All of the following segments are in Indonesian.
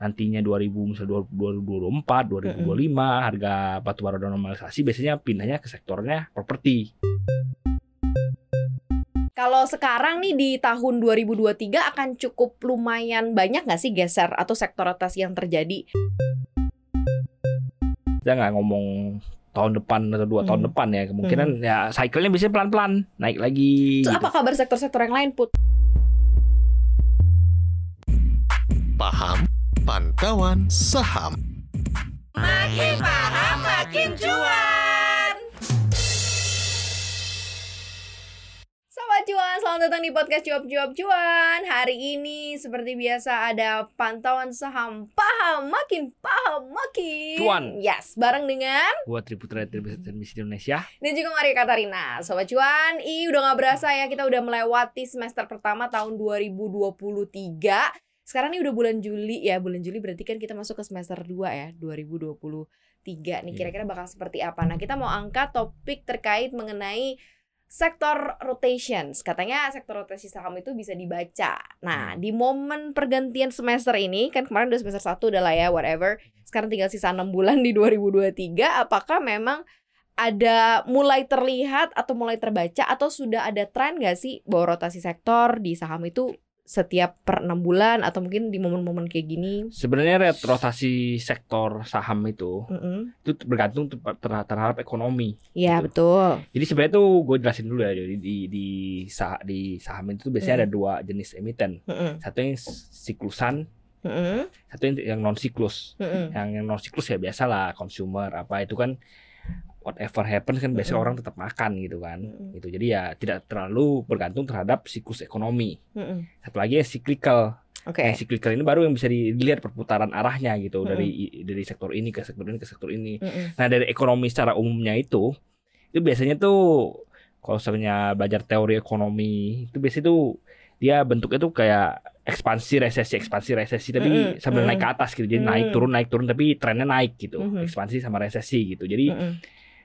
nantinya 2000 misalnya 2024, 2025 harga batu bara udah normalisasi biasanya pindahnya ke sektornya properti. Kalau sekarang nih di tahun 2023 akan cukup lumayan banyak nggak sih geser atau sektor rotasi yang terjadi? Kita nggak ngomong tahun depan atau dua tahun Hmm. depan ya kemungkinan ya cycle-nya biasanya pelan-pelan naik lagi. Terus gitu. apa kabar sektor-sektor yang lain put? Paham Pantauan Saham Makin paham makin cuan. Sobat cuan, selamat datang di podcast cuap cuap cuan. Hari ini seperti biasa ada pantauan saham paham makin paham makin Cuan. Yes, bareng dengan Buat Triputra Televisi Indonesia. dan juga Maria Katarina. Sobat cuan, ih udah nggak berasa ya kita udah melewati semester pertama tahun 2023. Sekarang nih udah bulan Juli ya, bulan Juli berarti kan kita masuk ke semester 2 ya, 2023 nih Iya. kira-kira bakal seperti apa. Nah, kita mau angkat topik terkait mengenai sektor rotations. Katanya sektor rotasi saham itu bisa dibaca. Nah, di momen pergantian semester ini kan kemarin udah semester 1 udah lah ya whatever. Sekarang tinggal sisa 6 bulan di 2023. Apakah memang ada mulai terlihat atau mulai terbaca atau sudah ada tren gak sih bahwa rotasi sektor di saham itu setiap per enam bulan atau mungkin di momen-momen kayak gini? Sebenarnya rotasi sektor saham itu Mm-mm. itu bergantung ter- ter- terhadap ekonomi. Ya Gitu. betul. Jadi sebenarnya tuh gue jelasin dulu ya di di di, sah- di saham itu tuh biasanya Hmm. ada dua jenis emiten. Mm-mm. Satu yang siklusan, Mm-mm. satu yang, non siklus. Mm-mm. Yang yang non siklus ya biasalah consumer apa itu kan whatever happens kan biasanya Mm-mm. orang tetap makan gitu kan. Mm-mm. Gitu. Jadi ya tidak terlalu bergantung terhadap siklus ekonomi. Mm-mm. Satu lagi yang cyclical. Oke. Yang cyclical ini baru yang bisa di- dilihat perputaran arahnya gitu Mm-mm. dari dari sektor ini ke sektor ini ke sektor ini. Mm-mm. Nah dari ekonomi secara umumnya itu itu biasanya tuh kalau misalnya belajar teori ekonomi itu biasanya tuh dia bentuknya tuh kayak ekspansi resesi ekspansi resesi tapi Mm-mm, sambil mm-mm. naik ke atas gitu jadi naik Mm. turun naik turun tapi trennya naik gitu Mhm. ekspansi sama resesi gitu jadi Mm-mm.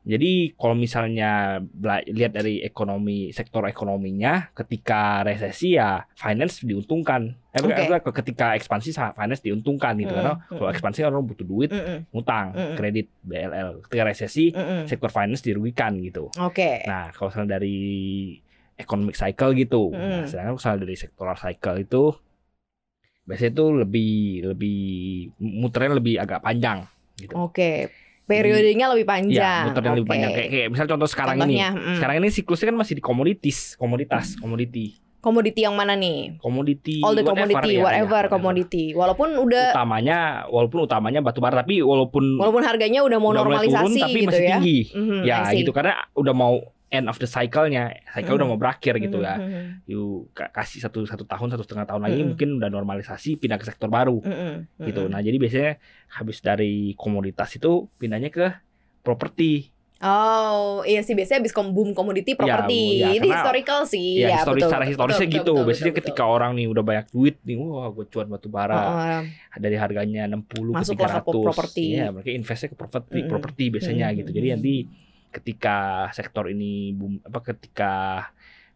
jadi kalau misalnya bela- lihat dari ekonomi sektor ekonominya ketika resesi ya finance diuntungkan eh, bukan, ketika ekspansi finance diuntungkan gitu Mm-mm, karena kalau ekspansi orang butuh duit Mm-mm. ngutang Mm-mm. kredit BLL ketika resesi Mm-mm. sektor finance dirugikan gitu. Oke. Nah, kalau misalnya dari economic cycle gitu, nah, Mm. sedangkan kalau misalnya dari sektoral cycle itu biasanya itu lebih lebih muternya lebih agak panjang gitu. Oke. Periodenya lebih panjang. muternya lebih Oke. panjang kayak, kayak misalnya contoh sekarang Contohnya, ini. mm. Sekarang ini siklusnya kan masih di komoditas, komoditas, komoditi, komoditi yang mana nih? komoditi, All the whatever commodity, ya, whatever, ya, commodity. Walaupun udah Utamanya, walaupun utamanya batu bara, tapi walaupun walaupun harganya udah mau udah mulai turun, normalisasi tapi gitu masih ya. tinggi. Mhm, ya I see. gitu karena udah mau end of the cycle-nya, cycle udah Mhm. mau berakhir gitu ya. Mhm, Yuk ka- kasih satu satu tahun satu setengah tahun lagi Mm-mm. mungkin udah normalisasi pindah ke sektor baru mhm, gitu. Nah jadi biasanya habis dari komoditas itu pindahnya ke properti. Oh, iya sih biasanya habis kom- boom komoditi properti. ya, Ini karena- historical sih. Ya, ya historis betul, secara betul, historisnya betul, gitu. betul, biasanya betul, ketika orang nih udah banyak duit nih, wah gue cuan batu betul. bara Oh, dari harganya 60 Masuklah ke ke 300. properti. Iya, mereka investnya ke properti, Mm-mm. properti biasanya Mm-mm. gitu. Jadi nanti ketika sektor ini boom apa ketika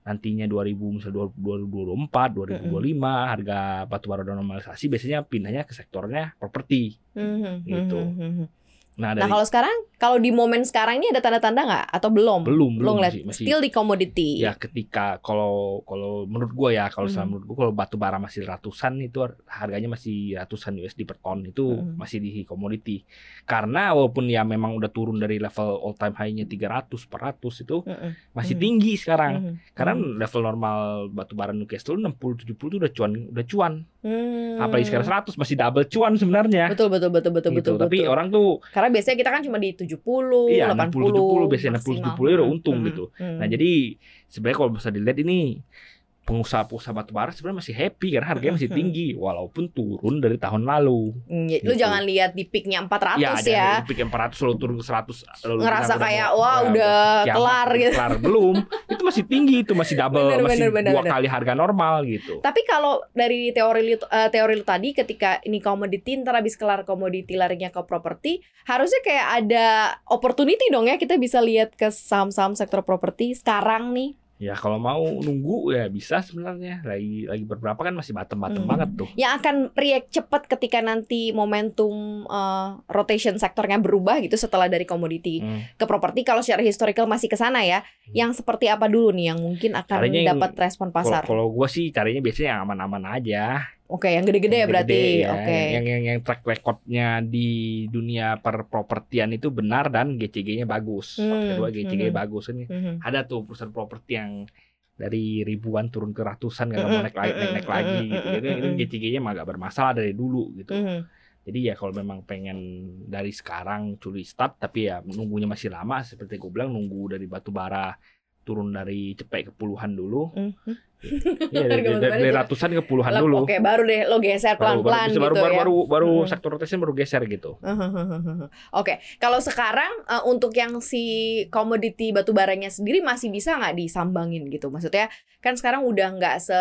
nantinya 2000 misalnya 2024, 2025 harga batu bara udah normalisasi biasanya pindahnya ke sektornya properti. mhm, Gitu. mhm, mhm. Nah, Nah dari kalau sekarang, kalau di momen sekarang ini ada tanda-tanda nggak atau belum? belum belum masih, masih Still di commodity. ya ketika kalau kalau menurut gua ya kalau selama menurut gua kalau batu bara masih ratusan itu harganya masih ratusan USD per ton itu Mhm. masih di komoditi karena walaupun ya memang udah turun dari level all time high-nya 300 400 itu Mhm, masih Mhm. tinggi sekarang mhm, karena mhm. level normal batu bara Newcastle 60 70 itu udah cuan udah cuan Hmm. apalagi sekarang 100 masih double cuan sebenarnya Betul betul betul betul gitu betul. tapi betul. orang tuh karena biasanya kita kan cuma di 70, Iya, 80, 60, 70, biasanya 60, 70 udah untung Hmm, gitu. hmm. Nah jadi sebenarnya kalau bisa dilihat ini pengusaha-pengusaha batubara sebenarnya masih happy karena harganya masih tinggi walaupun turun dari tahun lalu. Hmm, ya, lu gitu. jangan lihat di peaknya 400 ya, ya. ada yang 400 lalu turun ke 100 lalu Ngerasa kayak wah ya, udah kiamat, kelar gitu. Kelar belum. itu masih tinggi itu masih double Bener, masih bener, bener, dua bener. kali harga normal gitu. Tapi kalau dari teori lu, eh, teori lu tadi ketika ini komoditi ntar habis kelar komoditi larinya ke properti, harusnya kayak ada opportunity dong ya kita bisa lihat ke saham-saham sektor properti sekarang nih. Ya kalau mau nunggu ya bisa sebenarnya. Lagi lagi beberapa kan masih bottom-bottom Hmm. banget tuh. Yang akan react cepat ketika nanti momentum eh, rotation sektornya berubah gitu setelah dari komoditi Hmm. ke properti kalau secara historical masih ke sana ya. Yang seperti apa dulu nih yang mungkin akan Caranya yang- dapat respon pasar? kalau gua sih carinya biasanya yang aman-aman aja. Oke, yang gede-gede ya berarti. gede, ya. Oke. Yang yang yang track recordnya di dunia perpropertian itu benar dan GCG-nya bagus. Hmm, Kedua GCG hmm. bagus ini. Mhm. Ada tuh perusahaan properti yang dari ribuan turun ke ratusan nggak mau naik lagi naik, naik lagi gitu. Jadi itu. GCG-nya mah agak bermasalah dari dulu gitu. Mhm. Jadi ya kalau memang pengen dari sekarang curi start tapi ya nunggunya masih lama seperti gue bilang nunggu dari batu bara turun dari cepet ke puluhan dulu. Iya dari, Harga batu dari- dari juga. ratusan ke puluhan dulu. Oke, baru deh lo geser pelan-pelan gitu baru, ya. baru, baru, baru Hmm. sektor rotation baru geser gitu. Oke, kalau sekarang eh, untuk yang si komoditi batu baranya sendiri masih bisa nggak disambangin gitu? Maksudnya kan sekarang udah nggak se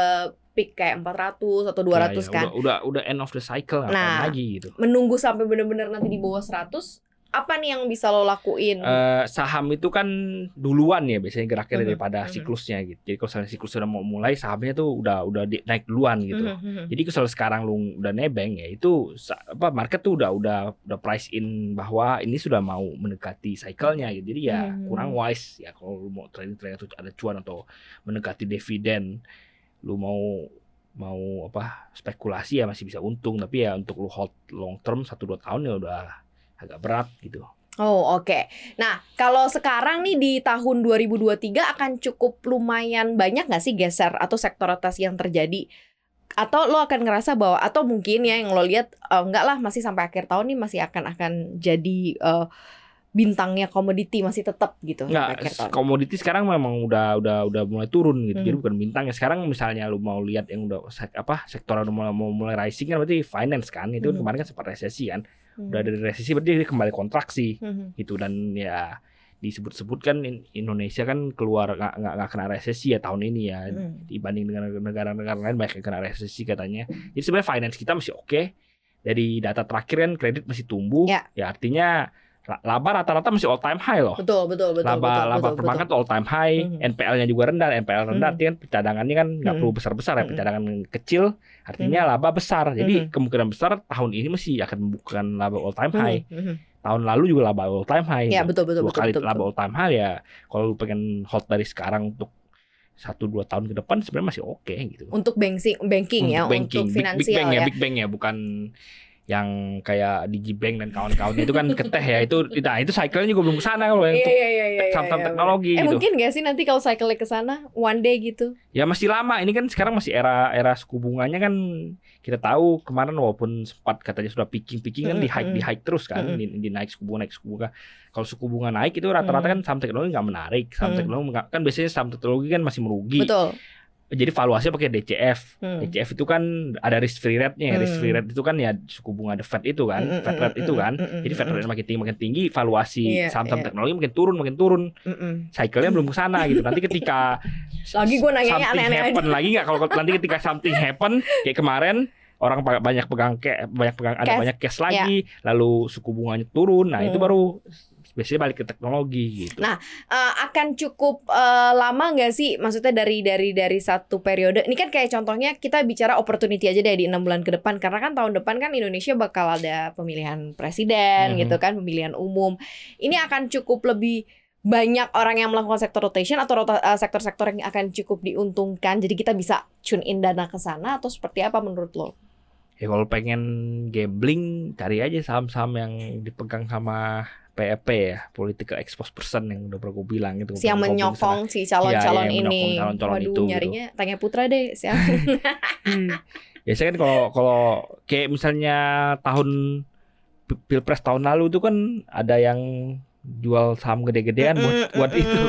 peak kayak 400 atau 200 Ya, ya, kan. Udah, udah udah end of the cycle Nah. lagi gitu. Menunggu sampai bener-bener nanti di bawah 100, apa nih yang bisa lo lakuin? Eh, saham itu kan duluan ya biasanya geraknya Mhm, daripada mhm. siklusnya gitu. Jadi kalau misalnya siklus sudah mau mulai sahamnya tuh udah udah di- naik duluan gitu. Mhm, mhm. Jadi kalau sekarang lu udah nebeng ya itu apa market tuh udah udah udah price in bahwa ini sudah mau mendekati cycle-nya gitu. Jadi ya Hmm. kurang wise ya kalau lu mau trading trading atau ada cuan atau mendekati dividen lu mau mau apa spekulasi ya masih bisa untung tapi ya untuk lu hold long term 1 2 tahun ya udah agak berat gitu. Oh oke. Nah kalau sekarang nih di tahun 2023 akan cukup lumayan banyak nggak sih geser atau sektor rotasi yang terjadi? Atau lo akan ngerasa bahwa atau mungkin ya yang lo lihat eh, enggak lah masih sampai akhir tahun nih masih akan akan jadi eh, bintangnya komoditi masih tetap gitu akhir Nggak, tahun. komoditi sekarang memang udah udah udah mulai turun gitu. Hmm. Jadi bukan bintangnya. Sekarang misalnya lu mau lihat yang udah apa sektor udah mulai mau mulai rising kan berarti finance kan. Itu Hmm. kemarin kan sempat resesi kan. Hmm. Udah dari resesi berarti dia kembali kontraksi Mhm. gitu dan ya disebut-sebut kan In- Indonesia kan keluar nggak nggak kena resesi ya tahun ini ya Mhm. dibanding dengan negara-negara lain banyak yang kena resesi katanya. Jadi sebenarnya finance kita masih oke. Dari data terakhir kan kredit masih tumbuh. Ya. artinya la- laba rata-rata masih all time high loh Betul betul betul laba betul, laba betul, perbankan tuh all time high, Mhm. NPL-nya juga rendah, NPL rendah Mhm. artinya cadangannya kan nggak Mhm. perlu besar-besar ya, Mhm. cadangan kecil artinya laba besar. Jadi Mhm. kemungkinan besar tahun ini masih akan bukan laba all time betul. high. Mhm, mhm. Tahun lalu juga laba all time high. Ya betul betul Dua betul kali betul. laba betul. all time high ya kalau lu pengen hold dari sekarang untuk satu dua tahun ke depan sebenarnya masih oke gitu. Untuk banking banking ya, Untuk banking, untuk big, big finansial bank ya, ya. big bank ya, bukan yang kayak Digibank dan kawan-kawannya itu kan keteh ya itu nah itu cycle-nya juga belum ke sana kalau yang untuk iya iya iya. saham-saham iya, teknologi Eh gitu. mungkin gak sih nanti kalau cycle ke sana one day gitu? Ya masih lama. Ini kan sekarang masih era era suku bunganya kan kita tahu kemarin walaupun sempat katanya sudah peaking-peaking kan di hike di hike terus kan, Mm-mm. di, di naik suku bunga naik suku bunga. Kalau suku bunga naik itu rata-rata kan saham teknologi nggak menarik. Saham Mm. teknologi nggak- kan biasanya saham teknologi kan masih merugi. Betul. Jadi valuasinya pakai DCF. Hmm. DCF itu kan ada risk free rate-nya. Hmm. Risk free rate itu kan ya suku bunga the Fed itu kan, Mm, mm, Fed mm, rate itu mm, kan. mm, mm, Jadi Fed rate makin tinggi makin tinggi, valuasi Iya, saham-saham iya. teknologi makin turun makin turun. Mm-mm. Cycle-nya belum ke sana gitu. Nanti ketika Lagi gue nanyanya something aneh-aneh aja. happen lagi nggak kalau nanti ketika something happen kayak kemarin orang banyak pegang kayak banyak pegang ada Cash. banyak cash lagi lalu suku bunganya turun nah itu Hmm. baru biasanya balik ke teknologi gitu Nah, Eh, akan cukup eh, lama nggak sih? Maksudnya dari dari dari satu periode. Ini kan kayak contohnya kita bicara opportunity aja deh di enam bulan ke depan. Karena kan tahun depan kan Indonesia bakal ada pemilihan presiden Mhm. gitu kan, pemilihan umum. Ini akan cukup lebih banyak orang yang melakukan sektor rotation atau eh, sektor-sektor yang akan cukup diuntungkan. Jadi kita bisa tune in dana ke sana atau seperti apa menurut lo? ya kalau pengen gambling cari aja saham-saham yang dipegang sama PEP ya political exposed person yang udah pernah gue bilang gitu Si yang menyokong si calon-calon yang ini. calon-calon Waduh, itu, gitu. nyarinya tanya Putra deh siapa. biasanya kan kalau kalau kayak misalnya tahun pi- pilpres tahun lalu itu kan ada yang jual saham gede-gedean buat buat itu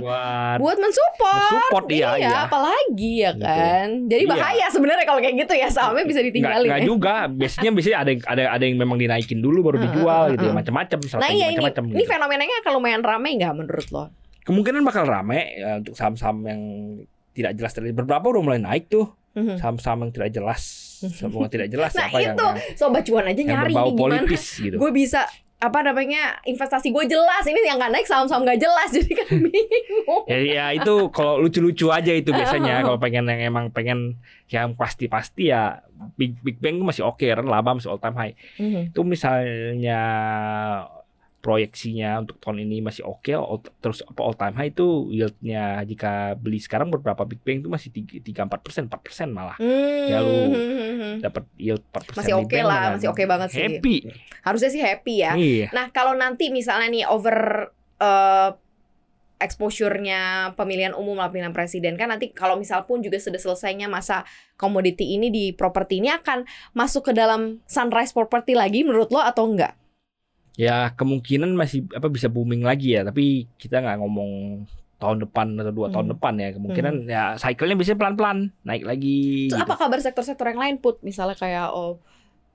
buat buat mensupport. mensupport iya iya, iya apalagi ya Gitu. kan. Jadi Iya. bahaya sebenarnya kalau kayak gitu ya sahamnya bisa Nggak, ditinggalin. nggak ya. juga biasanya biasanya ada yang ada ada yang memang dinaikin dulu baru dijual gitu ya mm. macam-macam Nah iya ini, macam-macam ini gitu. fenomenanya akan lumayan ramai nggak menurut lo? kemungkinan bakal rame ya, untuk saham-saham yang tidak jelas tadi beberapa udah mulai naik tuh Mhm. saham-saham yang tidak jelas saham yang tidak jelas Nah apa yang, itu yang, sobat cuan aja yang nyari berbau nih gimana gitu gue bisa apa namanya investasi gue jelas ini yang nggak naik saham-saham nggak jelas jadi kan bingung Ya, ya itu kalau lucu-lucu aja itu biasanya kalau pengen yang emang pengen yang pasti-pasti ya Big Big Bang masih oke kan laba masih all time high. Mhm. Itu misalnya proyeksinya untuk tahun ini masih oke all- terus apa all time high itu yieldnya jika beli sekarang beberapa Big Bang itu masih tiga empat persen empat persen malah Ya, lu Hmm. dapat yield 4% Masih Big oke Bang lah, dengan masih oke banget sih. Happy. harusnya sih happy ya Iya. Nah, kalau nanti misalnya nih over eh, exposure-nya pemilihan umum lah pemilihan presiden kan nanti kalau misal pun juga sudah selesainya masa komoditi ini di properti ini akan masuk ke dalam sunrise property lagi menurut lo atau enggak? Ya kemungkinan masih apa bisa booming lagi ya, tapi kita nggak ngomong tahun depan atau dua tahun Hmm. depan ya. Kemungkinan ya cycle-nya bisa pelan-pelan naik lagi. Terus gitu. apa kabar sektor-sektor yang lain put misalnya kayak oh,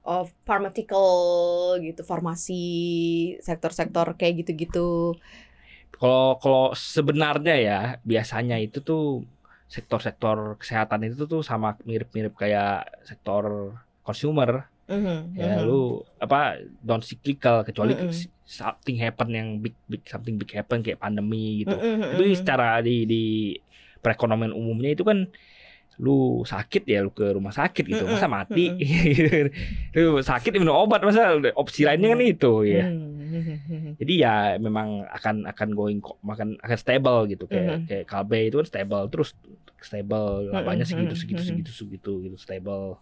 oh pharmaceutical gitu, farmasi, sektor-sektor kayak gitu-gitu. Kalau kalau sebenarnya ya biasanya itu tuh sektor-sektor kesehatan itu tuh sama mirip-mirip kayak sektor consumer Mhm, ya mhm. lu apa non cyclical kecuali Mm-mm. something happen yang big big something big happen kayak pandemi gitu. Mhm, Tapi secara di di perekonomian umumnya itu kan lu sakit ya lu ke rumah sakit gitu. Masa mati? lu sakit minum obat masa opsi lainnya kan itu ya. Mhm. jadi ya memang akan akan going kok makan akan stable gitu. Kayak kayak Kalbe itu kan stable terus stable labanya segitu segitu segitu segitu gitu stable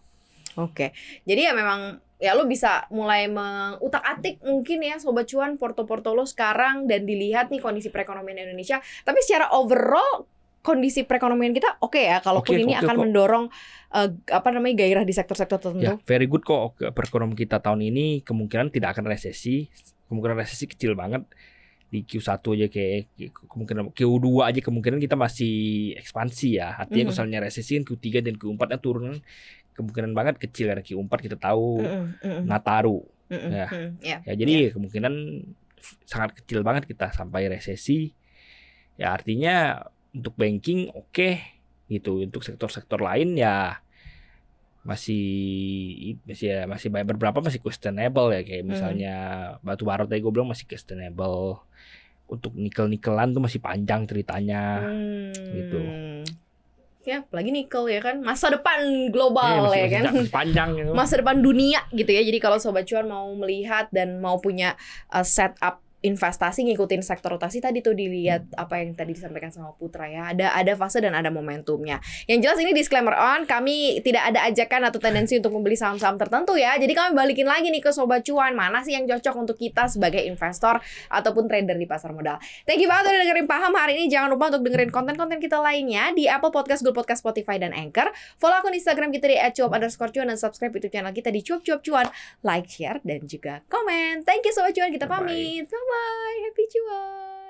Oke, jadi ya memang ya lo bisa mulai mengutak-atik mungkin ya sobat cuan porto-porto lo sekarang dan dilihat nih kondisi perekonomian Indonesia. Tapi secara overall kondisi perekonomian kita oke ya, kalaupun Oke, ini oke akan kok. mendorong eh, apa namanya gairah di sektor-sektor ya tertentu. very good kok perekonomian kita tahun ini kemungkinan tidak akan resesi kemungkinan resesi kecil banget di Q1 aja kayak kemungkinan Q2 aja kemungkinan kita masih ekspansi ya artinya Mhm. misalnya resesi kan Q3 dan Q4 nya turun kemungkinan banget kecil karena Q4 kita tahu. Mm-mm, mm-mm, Nataru. Mm-mm, ya. mm, ya. ya jadi kemungkinan f- sangat kecil banget kita sampai resesi. Ya artinya untuk banking oke. Gitu. Untuk sektor-sektor lain ya masih masih ya masih banyak beberapa masih questionable ya. Kayak misalnya batu bara tadi gue bilang masih questionable. Untuk nikel nikelan tuh masih panjang ceritanya. Hmm. gitu. Ya, apalagi nikel ya kan, masa depan global masih, ya masih, kan. masih panjang gitu. masa depan dunia gitu ya. Jadi kalau sobat cuan mau melihat dan mau punya uh, setup investasi ngikutin sektor rotasi tadi tuh dilihat apa yang tadi disampaikan sama Putra ya. Ada ada fase dan ada momentumnya. Yang jelas ini disclaimer on, kami tidak ada ajakan atau tendensi untuk membeli saham-saham tertentu ya. Jadi kami balikin lagi nih ke sobat cuan, mana sih yang cocok untuk kita sebagai investor ataupun trader di pasar modal. Thank you banget udah dengerin paham hari ini. Jangan lupa untuk dengerin konten-konten kita lainnya di Apple Podcast, Google Podcast, Spotify, dan Anchor. Follow akun Instagram kita di @cuap underscore cuan dan subscribe YouTube channel kita di cuap cuap cuan. Like, share, dan juga komen. Thank you sobat cuan. Kita pamit. Bye bye. Happy cuan.